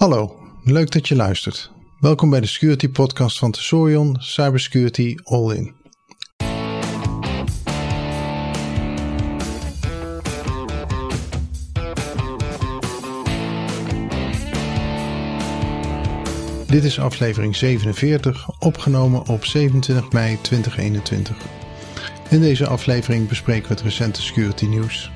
Hallo, leuk dat je luistert. Welkom bij de Security Podcast van Tesorion Cybersecurity All In. Dit is aflevering 47, opgenomen op 27 mei 2021. In deze aflevering bespreken we het recente security nieuws.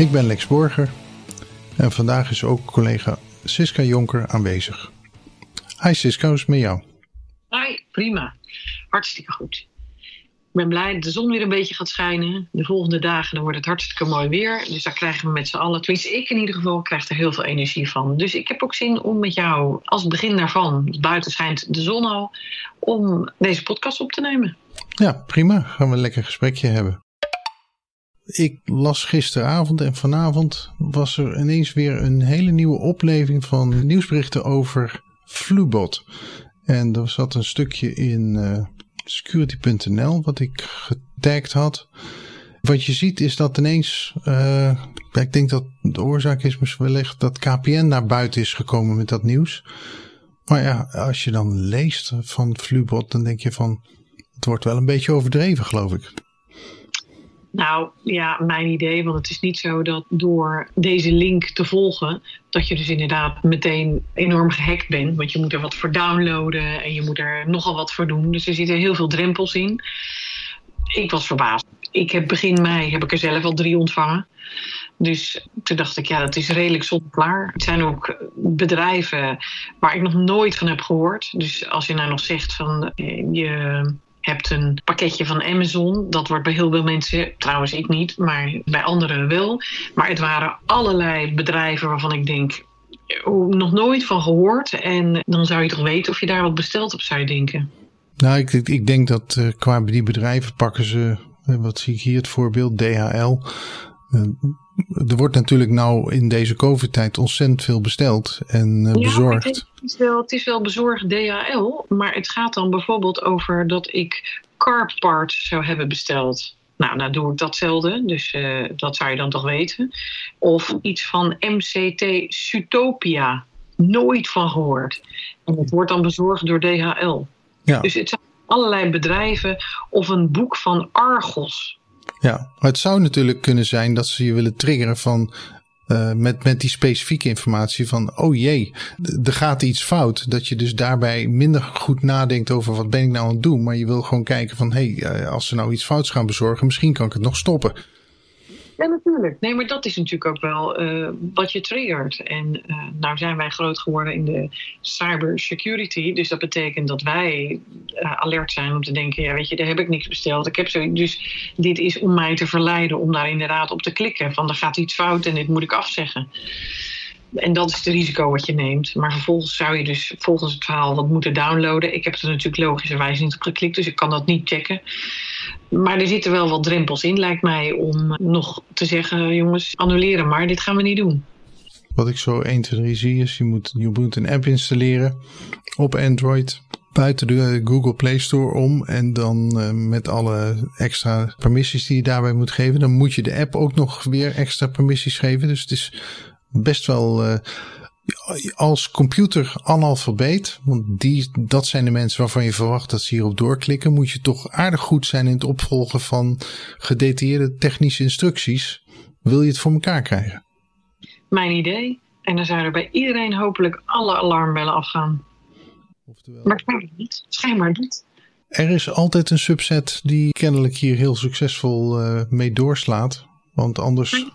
Ik ben Lex Borger en vandaag is ook collega Siska Jonker aanwezig. Hi Siska, hoe is het met jou? Hi, prima. Hartstikke goed. Ik ben blij dat de zon weer een beetje gaat schijnen. De volgende dagen dan wordt het hartstikke mooi weer. Dus daar krijgen we met z'n allen, tenminste ik in ieder geval, krijg er heel veel energie van. Dus ik heb ook zin om met jou, als begin daarvan, buiten schijnt de zon al, om deze podcast op te nemen. Ja, prima. Gaan we een lekker gesprekje hebben. Ik las gisteravond en vanavond was er ineens weer een hele nieuwe opleving van nieuwsberichten over Flubot. En er zat een stukje in uh, security.nl wat ik getagd had. Wat je ziet is dat ineens, uh, ik denk dat de oorzaak is misschien wellicht dat KPN naar buiten is gekomen met dat nieuws. Maar ja, als je dan leest van Flubot, dan denk je van, het wordt wel een beetje overdreven geloof ik. Nou ja, mijn idee, want het is niet zo dat door deze link te volgen, dat je dus inderdaad meteen enorm gehackt bent. Want je moet er wat voor downloaden en je moet er nogal wat voor doen. Dus er zitten heel veel drempels in. Ik was verbaasd. Ik heb begin mei heb ik er zelf al drie ontvangen. Dus toen dacht ik, ja, dat is redelijk zonklaar. Het zijn ook bedrijven waar ik nog nooit van heb gehoord. Dus als je nou nog zegt van je hebt een pakketje van Amazon. Dat wordt bij heel veel mensen, trouwens ik niet, maar bij anderen wel. Maar het waren allerlei bedrijven waarvan ik denk, nog nooit van gehoord. En dan zou je toch weten of je daar wat besteld op zou denken. Nou, ik, ik denk dat uh, qua die bedrijven pakken ze, wat zie ik hier het voorbeeld, DHL. Uh, er wordt natuurlijk nou in deze COVID-tijd ontzettend veel besteld en uh, bezorgd. Het is, wel, het is wel bezorgd DHL, maar het gaat dan bijvoorbeeld over dat ik car parts zou hebben besteld. Nou, nou doe ik datzelfde, dus uh, dat zou je dan toch weten. Of iets van MCT Sutopia, nooit van gehoord. En dat wordt dan bezorgd door DHL. Ja. Dus het zijn allerlei bedrijven of een boek van Argos. Ja, maar het zou natuurlijk kunnen zijn dat ze je willen triggeren van uh, met, met die specifieke informatie van, oh jee, er gaat iets fout. Dat je dus daarbij minder goed nadenkt over wat ben ik nou aan het doen. Maar je wil gewoon kijken van, hé, hey, uh, als ze nou iets fouts gaan bezorgen, misschien kan ik het nog stoppen. Ja, natuurlijk. Nee, maar dat is natuurlijk ook wel uh, wat je triggert. En uh, nou zijn wij groot geworden in de cybersecurity. Dus dat betekent dat wij uh, alert zijn om te denken... ja, weet je, daar heb ik niks besteld. Ik heb zo, dus dit is om mij te verleiden om daar inderdaad op te klikken. Van, er gaat iets fout en dit moet ik afzeggen. En dat is het risico wat je neemt. Maar vervolgens zou je dus volgens het verhaal wat moeten downloaden. Ik heb er natuurlijk logischerwijs niet op geklikt, dus ik kan dat niet checken. Maar er zitten wel wat drempels in, lijkt mij, om nog te zeggen: jongens, annuleren maar, dit gaan we niet doen. Wat ik zo 1, 2, 3 zie is: je moet, je moet een app installeren op Android. Buiten de Google Play Store om en dan uh, met alle extra permissies die je daarbij moet geven. Dan moet je de app ook nog weer extra permissies geven. Dus het is best wel uh, als computer analfabeet, want die, dat zijn de mensen waarvan je verwacht dat ze hierop doorklikken, moet je toch aardig goed zijn in het opvolgen van gedetailleerde technische instructies. Wil je het voor elkaar krijgen? Mijn idee. En dan zouden bij iedereen hopelijk alle alarmbellen afgaan. Oftewel... Maar schijnbaar niet. Schijnbaar niet. Er is altijd een subset die kennelijk hier heel succesvol uh, mee doorslaat. Want anders.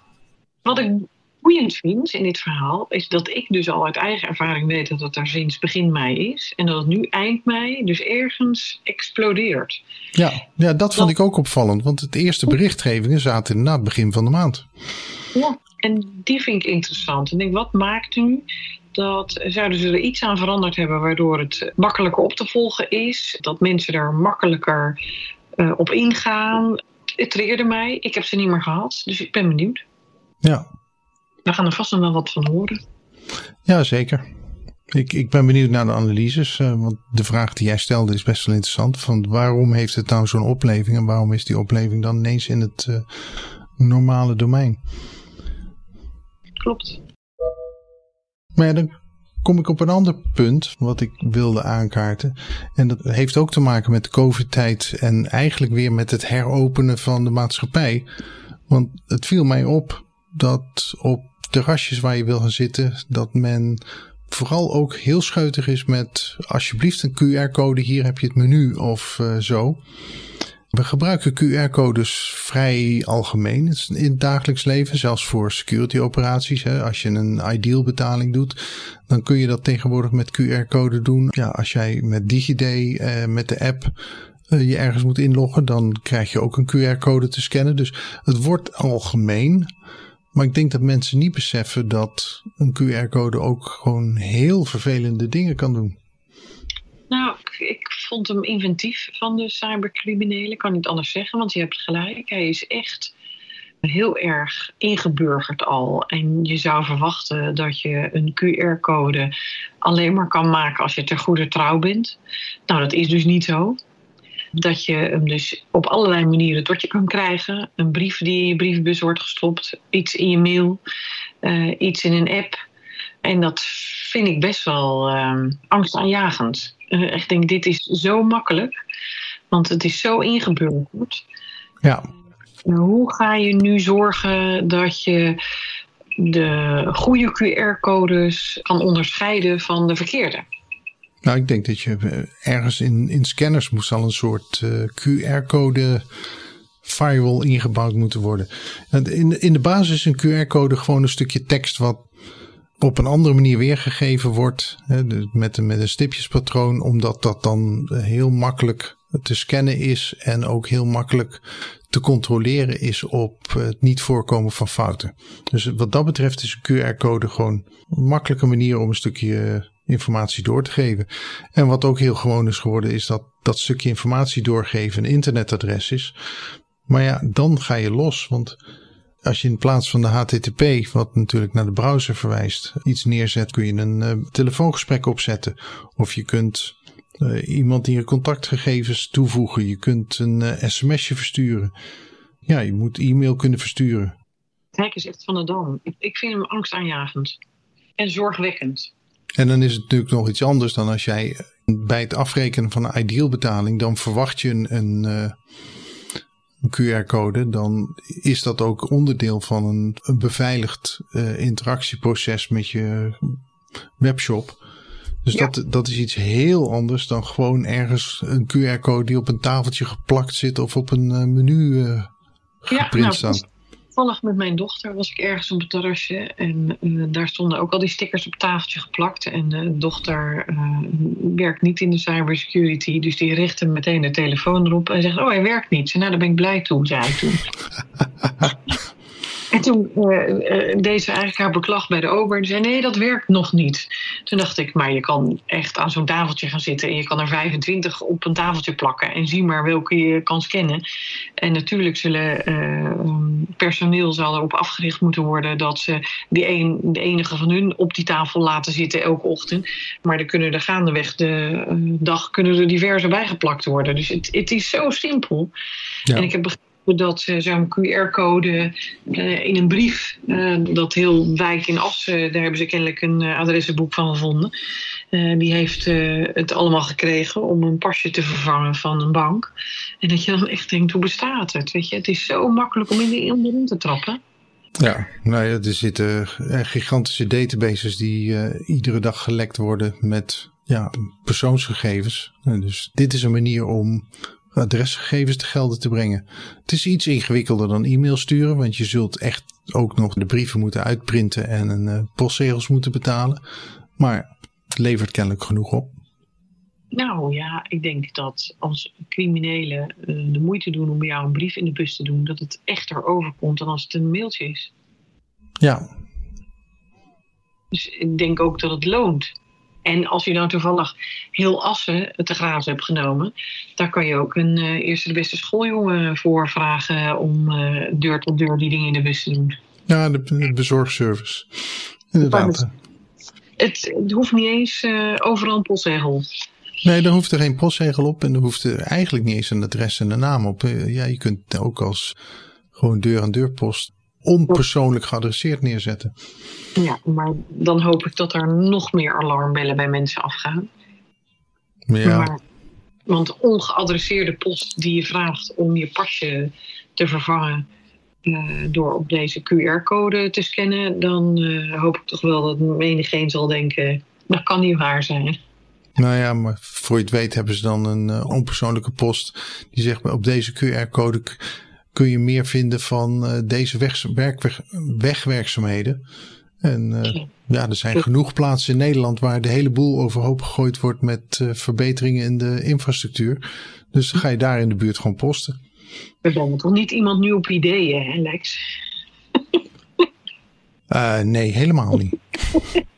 Wat ik boeiend vind in dit verhaal is dat ik dus al uit eigen ervaring weet dat het daar sinds begin mei is. En dat het nu eind mei dus ergens explodeert. Ja, ja dat vond ik ook opvallend. Want het eerste berichtgevingen zaten na het begin van de maand. Ja, en die vind ik interessant. En ik denk, wat maakt nu dat zouden ze er iets aan veranderd hebben waardoor het makkelijker op te volgen is. Dat mensen er makkelijker uh, op ingaan. Het triggerde mij. Ik heb ze niet meer gehad. Dus ik ben benieuwd. Ja, we gaan er vast nog wel wat van horen. Ja, zeker. Ik, ik ben benieuwd naar de analyses, uh, want de vraag die jij stelde is best wel interessant. Van waarom heeft het nou zo'n opleving en waarom is die opleving dan ineens in het uh, normale domein? Klopt. Maar ja, dan kom ik op een ander punt wat ik wilde aankaarten. En dat heeft ook te maken met de COVID-tijd en eigenlijk weer met het heropenen van de maatschappij. Want het viel mij op dat op terrasjes waar je wil gaan zitten, dat men vooral ook heel scheutig is met alsjeblieft een QR-code, hier heb je het menu of uh, zo. We gebruiken QR-codes vrij algemeen in het dagelijks leven, zelfs voor security operaties. Hè. Als je een ideal betaling doet, dan kun je dat tegenwoordig met QR-code doen. Ja, als jij met DigiD eh, met de app uh, je ergens moet inloggen, dan krijg je ook een QR-code te scannen. Dus het wordt algemeen. Maar ik denk dat mensen niet beseffen dat een QR-code ook gewoon heel vervelende dingen kan doen. Nou, ik vond hem inventief van de cybercriminelen. Kan niet anders zeggen, want je hebt gelijk. Hij is echt heel erg ingeburgerd al. En je zou verwachten dat je een QR-code alleen maar kan maken als je ter goede trouw bent. Nou, dat is dus niet zo. Dat je hem dus op allerlei manieren tot je kan krijgen. Een brief die in je brievenbus wordt gestopt, iets in je mail, uh, iets in een app. En dat vind ik best wel uh, angstaanjagend. Uh, ik denk, dit is zo makkelijk, want het is zo ingeburgerd. Ja. Hoe ga je nu zorgen dat je de goede QR-codes kan onderscheiden van de verkeerde? Nou, ik denk dat je eh, ergens in, in scanners moest al een soort uh, QR-code firewall ingebouwd moeten worden. In, in de basis is een QR-code gewoon een stukje tekst wat op een andere manier weergegeven wordt. Hè, met, met een stipjespatroon, omdat dat dan heel makkelijk te scannen is en ook heel makkelijk te controleren is op het niet voorkomen van fouten. Dus wat dat betreft is een QR-code gewoon een makkelijke manier om een stukje informatie door te geven. En wat ook heel gewoon is geworden, is dat dat stukje informatie doorgeven een internetadres is. Maar ja, dan ga je los. Want als je in plaats van de HTTP, wat natuurlijk naar de browser verwijst, iets neerzet, kun je een uh, telefoongesprek opzetten. Of je kunt uh, iemand in je contactgegevens toevoegen. Je kunt een uh, sms'je versturen. Ja, je moet e-mail kunnen versturen. Kijk is echt van de dam. Ik, ik vind hem angstaanjagend. En zorgwekkend. En dan is het natuurlijk nog iets anders dan als jij bij het afrekenen van een ideal betaling, dan verwacht je een, een, uh, een QR-code. Dan is dat ook onderdeel van een, een beveiligd uh, interactieproces met je webshop. Dus ja. dat, dat is iets heel anders dan gewoon ergens een QR-code die op een tafeltje geplakt zit of op een uh, menu geprint ja, nou, staat toevallig met mijn dochter was ik ergens op het terrasje. En uh, daar stonden ook al die stickers op tafeltje geplakt. En de uh, dochter uh, werkt niet in de cybersecurity. Dus die richtte meteen de telefoon erop en zegt: Oh, hij werkt niet. Nou, daar ben ik blij toe, zei hij toen. En toen uh, deed ze eigenlijk haar beklag bij de ober. En zei: Nee, dat werkt nog niet. Toen dacht ik: Maar je kan echt aan zo'n tafeltje gaan zitten. En je kan er 25 op een tafeltje plakken. En zie maar welke je kan scannen. En natuurlijk zullen uh, personeel zal erop afgericht moeten worden. dat ze die een, de enige van hun op die tafel laten zitten elke ochtend. Maar er kunnen er gaandeweg de dag kunnen er diverse bijgeplakt worden. Dus het, het is zo simpel. Ja. En ik heb begrepen dat zo'n QR-code uh, in een brief, uh, dat heel wijk in Assen, daar hebben ze kennelijk een adressenboek van gevonden. die heeft het allemaal gekregen om een pasje te vervangen van een bank. En dat je dan echt denkt, hoe bestaat het? Weet je, het is zo makkelijk om in de onderin te trappen. Ja, nou ja, er zitten gigantische databases die iedere dag gelekt worden met ja, persoonsgegevens. Dus dit is een manier om adresgegevens te gelden te brengen. Het is iets ingewikkelder dan e-mail sturen, want je zult echt ook nog de brieven moeten uitprinten en een uh, postzegels moeten betalen. Maar het levert kennelijk genoeg op. Nou ja, ik denk dat als criminelen uh, de moeite doen om jou een brief in de bus te doen, dat het echter overkomt dan als het een mailtje is. Ja. Dus ik denk ook dat het loont. En als je nou toevallig heel Assen te grazen hebt genomen, daar kan je ook een uh, eerste de beste schooljongen voor vragen om uh, deur tot deur die dingen in de bus te doen. Ja, de, de bezorgservice. Inderdaad. Het, het hoeft niet eens uh, overal een postzegel. Nee, daar hoeft er geen postzegel op en er hoeft er eigenlijk niet eens een adres en een naam op. Ja, je kunt ook als gewoon deur-aan-deur post onpersoonlijk geadresseerd neerzetten. Ja, maar dan hoop ik dat er nog meer alarmbellen bij mensen afgaan. Ja. Maar, want ongeadresseerde post die je vraagt om je pasje te vervangen uh, door op deze QR-code te scannen, dan uh, hoop ik toch wel dat menigeen zal denken, dat kan niet waar zijn. Nou ja, maar voor je het weet hebben ze dan een uh, onpersoonlijke post die zegt op deze QR-code kun je meer vinden van uh, deze weg, werk, wegwerkzaamheden. En uh, ja, er zijn genoeg plaatsen in Nederland waar de hele boel overhoop gegooid wordt met uh, verbeteringen in de infrastructuur. Dus dan ga je daar in de buurt gewoon posten. We zijn toch niet iemand nu op ideeën, hè Lex? nee, helemaal niet.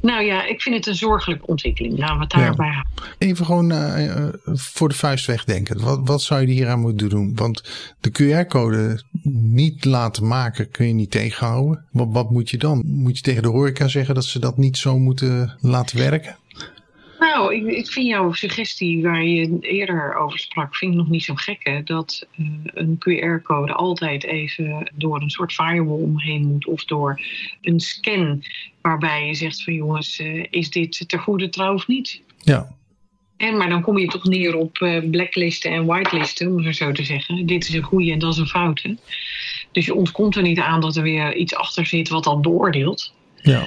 Nou ja, ik vind het een zorgelijke ontwikkeling. Laten we het daarbij ja. houden. Even gewoon uh, voor de vuist wegdenken. Wat, wat zou je hier aan moeten doen? Want de QR-code niet laten maken kun je niet tegenhouden. Wat, wat moet je dan? Moet je tegen de horeca zeggen dat ze dat niet zo moeten laten werken? Nou, ik, ik, vind jouw suggestie waar je eerder over sprak, vind ik nog niet zo gek. Hè? Dat uh, een QR-code altijd even door een soort firewall omheen moet. Of door een scan waarbij je zegt van jongens, uh, is dit ter goede trouw of niet? Ja. En, maar dan kom je toch neer op uh, blacklisten en whitelisten, om het zo te zeggen. Dit is een goede en dat is een foute. Dus je ontkomt er niet aan dat er weer iets achter zit wat dan beoordeelt. Ja.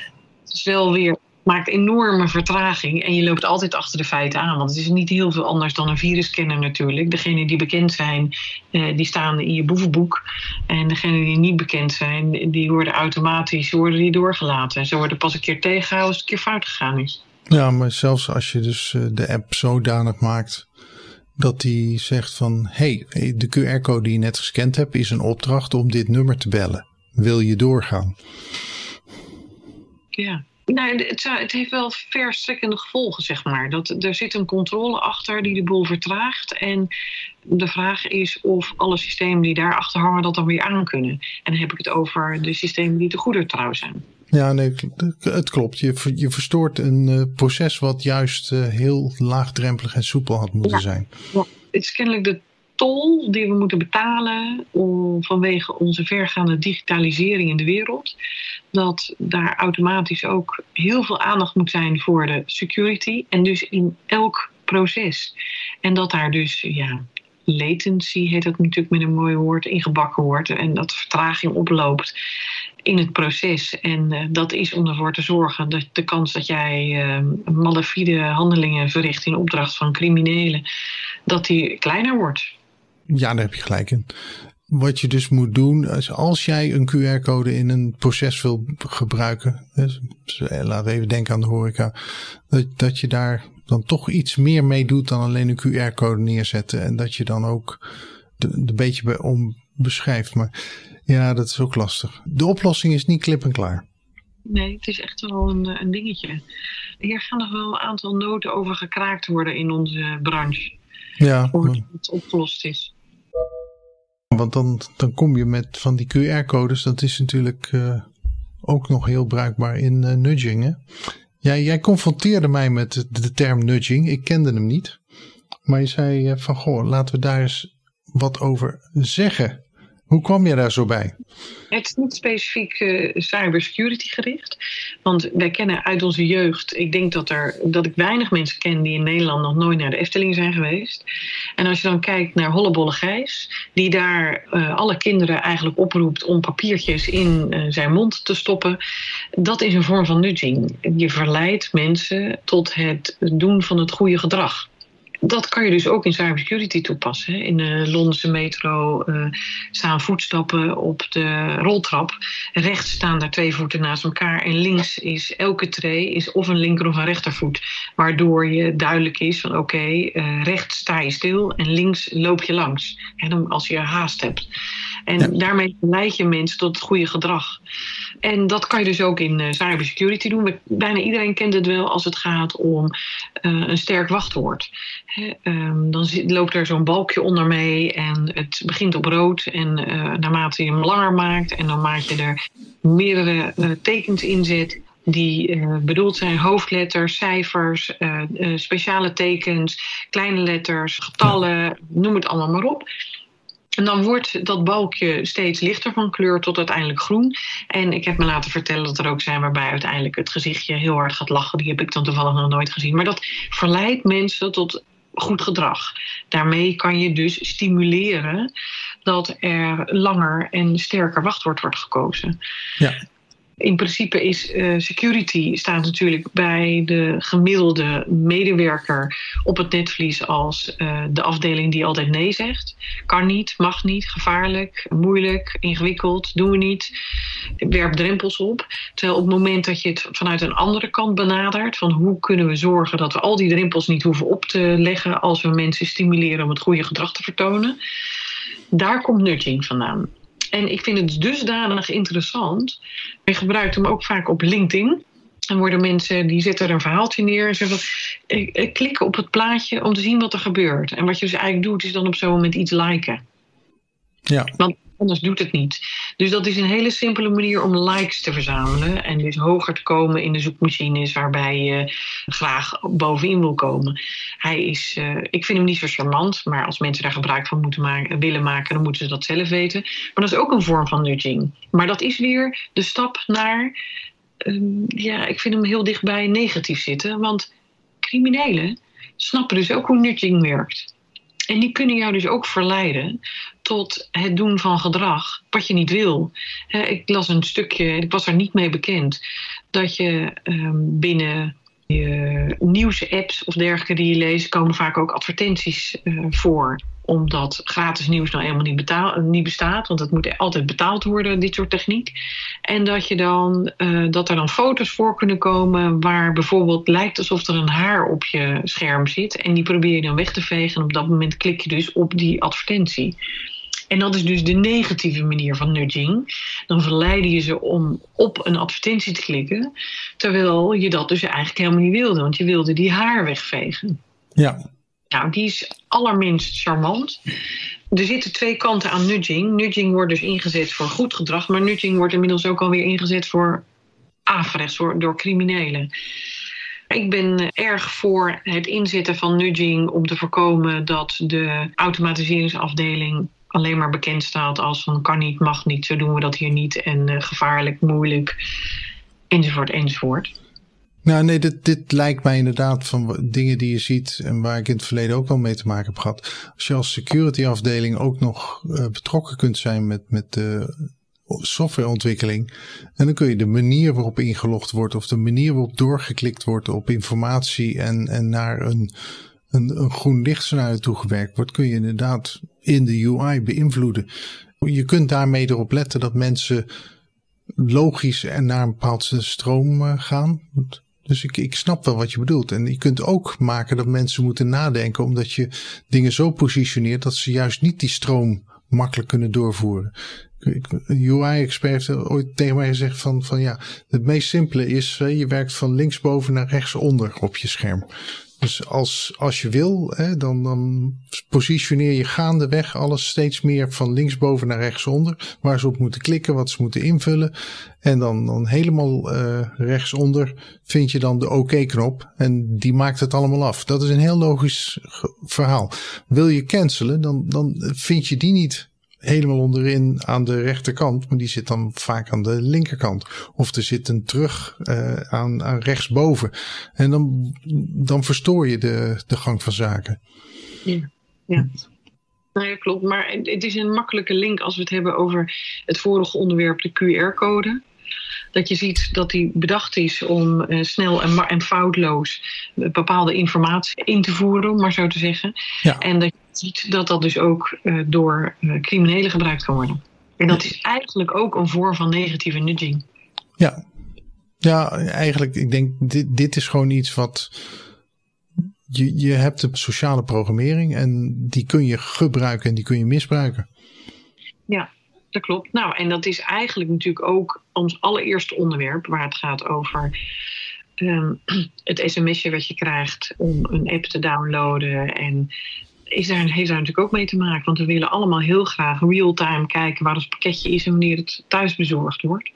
Het is wel weer maakt enorme vertraging en je loopt altijd achter de feiten aan. Want het is niet heel veel anders dan een virusscanner natuurlijk. Degenen die bekend zijn, eh, die staan in je boevenboek. En degenen die niet bekend zijn, die worden automatisch worden die doorgelaten. Ze worden pas een keer tegengehouden als het een keer fout gegaan is. Ja, maar zelfs als je dus eh, de app zodanig maakt dat die zegt van... hé, hey, de QR-code die je net gescand hebt is een opdracht om dit nummer te bellen. Wil je doorgaan? Ja. Nou, het, het, heeft wel verstrekkende gevolgen, zeg maar. Dat, er zit een controle achter die de boel vertraagt. En de vraag is of alle systemen die daarachter hangen dat dan weer aan kunnen. En dan heb ik het over de systemen die te goeder trouw zijn. Ja, nee, het klopt. Je, je verstoort een uh, proces wat juist uh, heel laagdrempelig en soepel had moeten ja. zijn. Ja. Het is kennelijk de tol die we moeten betalen vanwege onze vergaande digitalisering in de wereld. Dat daar automatisch ook heel veel aandacht moet zijn voor de security. En dus in elk proces. En dat daar dus, ja, latency heet dat natuurlijk met een mooi woord, ingebakken wordt. En dat vertraging oploopt in het proces. En uh, dat is om ervoor te zorgen dat de kans dat jij uh, malafide handelingen verricht in opdracht van criminelen, dat die kleiner wordt. Ja, daar heb je gelijk in. Wat je dus moet doen, is als jij een QR-code in een proces wil gebruiken, dus, laten we even denken aan de horeca, dat, dat je daar dan toch iets meer mee doet dan alleen een QR-code neerzetten. En dat je dan ook een beetje bij om beschrijft. Maar ja, dat is ook lastig. De oplossing is niet klip en klaar. Nee, het is echt wel een, een dingetje. Hier gaan nog wel een aantal noten over gekraakt worden in onze branche. Ja. Voordat het opgelost is. Want dan, dan kom je met van die QR-codes, dat is natuurlijk uh, ook nog heel bruikbaar in uh, nudging. Hè? Jij, jij confronteerde mij met de, de, term nudging, ik kende hem niet. Maar je zei uh, van, goh, laten we daar eens wat over zeggen. Hoe kwam je daar zo bij? Het is niet specifiek uh, cybersecurity gericht. Want wij kennen uit onze jeugd, ik denk dat, er, dat ik weinig mensen ken die in Nederland nog nooit naar de Efteling zijn geweest. En als je dan kijkt naar Hollebolle Gijs, die daar uh, alle kinderen eigenlijk oproept om papiertjes in uh, zijn mond te stoppen. Dat is een vorm van nudging. Je verleidt mensen tot het doen van het goede gedrag dat kan je dus ook in cybersecurity toepassen. In de Londense metro uh, staan voetstappen op de roltrap. Rechts staan daar twee voeten naast elkaar. En links is elke tree is of een linker of een rechtervoet. Waardoor je duidelijk is van oké, uh, rechts sta je stil en links loop je langs. En als je haast hebt. En ja. daarmee leid je mensen tot het goede gedrag. En dat kan je dus ook in uh, cybersecurity doen. Bijna iedereen kent het wel als het gaat om uh, een sterk wachtwoord. He, um, dan zit, loopt er zo'n balkje onder mee en het begint op rood. En uh, naarmate je hem langer maakt en dan maak je er meerdere tekens in zet, die uh, bedoeld zijn hoofdletters, cijfers, uh, uh, speciale tekens, kleine letters, getallen, noem het allemaal maar op. En dan wordt dat balkje steeds lichter van kleur tot uiteindelijk groen. En ik heb me laten vertellen dat er ook zijn waarbij uiteindelijk het gezichtje heel hard gaat lachen. Die heb ik dan toevallig nog nooit gezien. Maar dat verleidt mensen tot goed gedrag. Daarmee kan je dus stimuleren dat er langer en sterker wachtwoord wordt gekozen. Ja in principe is uh, security staat natuurlijk bij de gemiddelde medewerker op het netvlies als uh, de afdeling die altijd nee zegt. Kan niet, mag niet, gevaarlijk, moeilijk, ingewikkeld, doen we niet. Werp drempels op. Terwijl op het moment dat je het vanuit een andere kant benadert, van hoe kunnen we zorgen dat we al die drempels niet hoeven op te leggen als we mensen stimuleren om het goede gedrag te vertonen, daar komt nudging vandaan. En ik vind het dusdanig interessant. Ik gebruik hem ook vaak op LinkedIn. En worden mensen die zetten er een verhaaltje neer en zeggen: ik, klik op het plaatje om te zien wat er gebeurt. En wat je dus eigenlijk doet, is dan op zo'n moment iets liken. Ja. Want anders doet het niet. Dus dat is een hele simpele manier om likes te verzamelen. En dus hoger te komen in de zoekmachines waarbij je graag bovenin wil komen. Hij is, uh, ik vind hem niet zo charmant, maar als mensen daar gebruik van moeten maken, willen maken, dan moeten ze dat zelf weten. Maar dat is ook een vorm van nudging. Maar dat is weer de stap naar, uh, ja, ik vind hem heel dichtbij negatief zitten. Want criminelen snappen dus ook hoe nudging werkt. En die kunnen jou dus ook verleiden tot het doen van gedrag wat je niet wil. Ik las een stukje, ik was er niet mee bekend, dat je ehm, binnen je nieuwsapps of dergelijke die je leest, komen vaak ook advertenties uh, voor omdat gratis nieuws nou eenmaal niet, betaal, niet bestaat. Want het moet altijd betaald worden, dit soort techniek. En dat, je dan, uh, dat er dan foto's voor kunnen komen waar bijvoorbeeld lijkt alsof er een haar op je scherm zit. En die probeer je dan weg te vegen. En op dat moment klik je dus op die advertentie. En dat is dus de negatieve manier van nudging. Dan verleiden je ze om op een advertentie te klikken. Terwijl je dat dus eigenlijk helemaal niet wilde. Want je wilde die haar wegvegen. Ja. Nou, die is allerminst charmant. Er zitten twee kanten aan nudging. Nudging wordt dus ingezet voor goed gedrag, maar nudging wordt inmiddels ook alweer ingezet voor averechts, door, door criminelen. Ik ben erg voor het inzetten van nudging om te voorkomen dat de automatiseringsafdeling alleen maar bekend staat als van kan niet, mag niet, zo doen we dat hier niet en uh, gevaarlijk, moeilijk, enzovoort, enzovoort. Nou, nee, dit, dit lijkt mij inderdaad van dingen die je ziet en waar ik in het verleden ook wel mee te maken heb gehad. Als je als security afdeling ook nog uh, betrokken kunt zijn met, met de softwareontwikkeling. En dan kun je de manier waarop ingelogd wordt of de manier waarop doorgeklikt wordt op informatie en, en naar een, een, een groen lichtscenario toegewerkt wordt, kun je inderdaad in de UI beïnvloeden. Je kunt daarmee erop letten dat mensen logisch en naar een bepaalde stroom uh, gaan. Dus ik, ik snap wel wat je bedoelt. En je kunt ook maken dat mensen moeten nadenken, omdat je dingen zo positioneert dat ze juist niet die stroom makkelijk kunnen doorvoeren. Een UI-expert heeft ooit tegen mij gezegd van, van ja, het meest simpele is, je werkt van linksboven naar rechtsonder op je scherm. Dus als, als je wil, hè, dan, dan positioneer je gaandeweg alles steeds meer van linksboven naar rechtsonder. Waar ze op moeten klikken, wat ze moeten invullen. En dan, dan helemaal uh, rechtsonder vind je dan de OK-knop. en die maakt het allemaal af. Dat is een heel logisch verhaal. Wil je cancelen, dan, dan vind je die niet helemaal onderin aan de rechterkant, maar die zit dan vaak aan de linkerkant. Of er zit een terug uh, aan, aan rechtsboven. En dan, dan verstoor je de, de gang van zaken. Ja, ja. Nou ja, klopt. Maar het is een makkelijke link als we het hebben over het vorige onderwerp, de QR-code. Dat je ziet dat die bedacht is om uh, snel en, en foutloos bepaalde informatie in te voeren, om maar zo te zeggen. Ja. En dat ziet dat dat dus ook uh, door uh, criminelen gebruikt kan worden. En dat is eigenlijk ook een vorm van negatieve nudging. Ja, ja eigenlijk, ik denk, dit, dit is gewoon iets wat. Je, je hebt de sociale programmering en die kun je gebruiken en die kun je misbruiken. Ja, dat klopt. Nou, en dat is eigenlijk natuurlijk ook ons allereerste onderwerp waar het gaat over um, het sms'je wat je krijgt om een app te downloaden en is daar, heeft daar natuurlijk ook mee te maken. Want we willen allemaal heel graag real-time kijken waar het pakketje is en wanneer het thuis bezorgd wordt.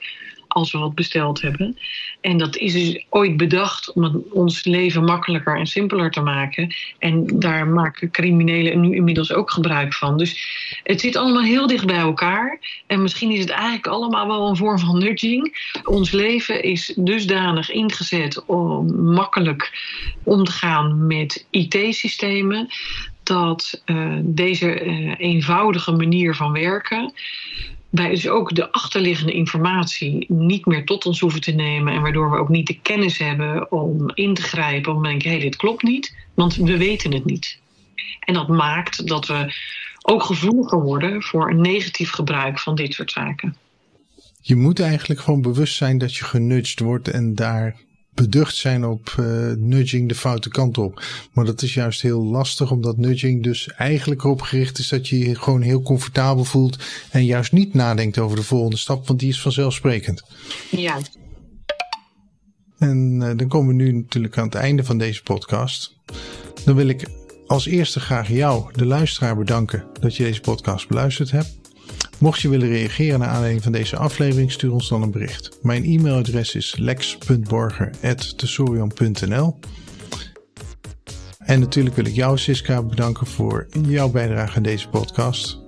als we wat besteld hebben. En dat is dus ooit bedacht om ons leven makkelijker en simpeler te maken. En daar maken criminelen nu inmiddels ook gebruik van. Dus het zit allemaal heel dicht bij elkaar. En misschien is het eigenlijk allemaal wel een vorm van nudging. Ons leven is dusdanig ingezet om makkelijk om te gaan met IT-systemen dat uh, deze uh, eenvoudige manier van werken wij dus ook de achterliggende informatie niet meer tot ons hoeven te nemen. En waardoor we ook niet de kennis hebben om in te grijpen. Om te denken, hé, hey, dit klopt niet. Want we weten het niet. En dat maakt dat we ook gevoeliger worden voor een negatief gebruik van dit soort zaken. Je moet eigenlijk gewoon bewust zijn dat je genudged wordt en daar beducht zijn op uh, nudging de foute kant op. Maar dat is juist heel lastig, omdat nudging dus eigenlijk erop gericht is dat je je gewoon heel comfortabel voelt en juist niet nadenkt over de volgende stap, want die is vanzelfsprekend. Ja. En uh, dan komen we nu natuurlijk aan het einde van deze podcast. Dan wil ik als eerste graag jou, de luisteraar, bedanken dat je deze podcast beluisterd hebt. Mocht je willen reageren naar aanleiding van deze aflevering, stuur ons dan een bericht. Mijn e-mailadres is lex.borger.tesorion.nl En natuurlijk wil ik jou, Siska, bedanken voor jouw bijdrage aan deze podcast.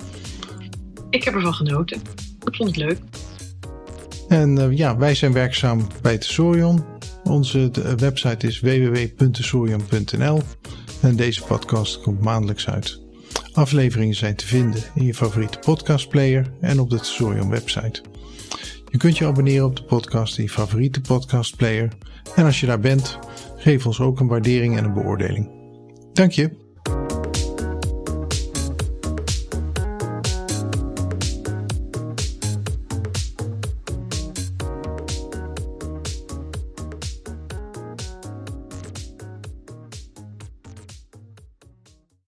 Ik heb ervan genoten. Ik vond het leuk. En uh, ja, wij zijn werkzaam bij Tesorion. Onze website is www.tesorion.nl en deze podcast komt maandelijks uit. Afleveringen zijn te vinden in je favoriete podcastplayer en op de Tesorion website. Je kunt je abonneren op de podcast in je favoriete podcastplayer. En als je daar bent, geef ons ook een waardering en een beoordeling. Dank je.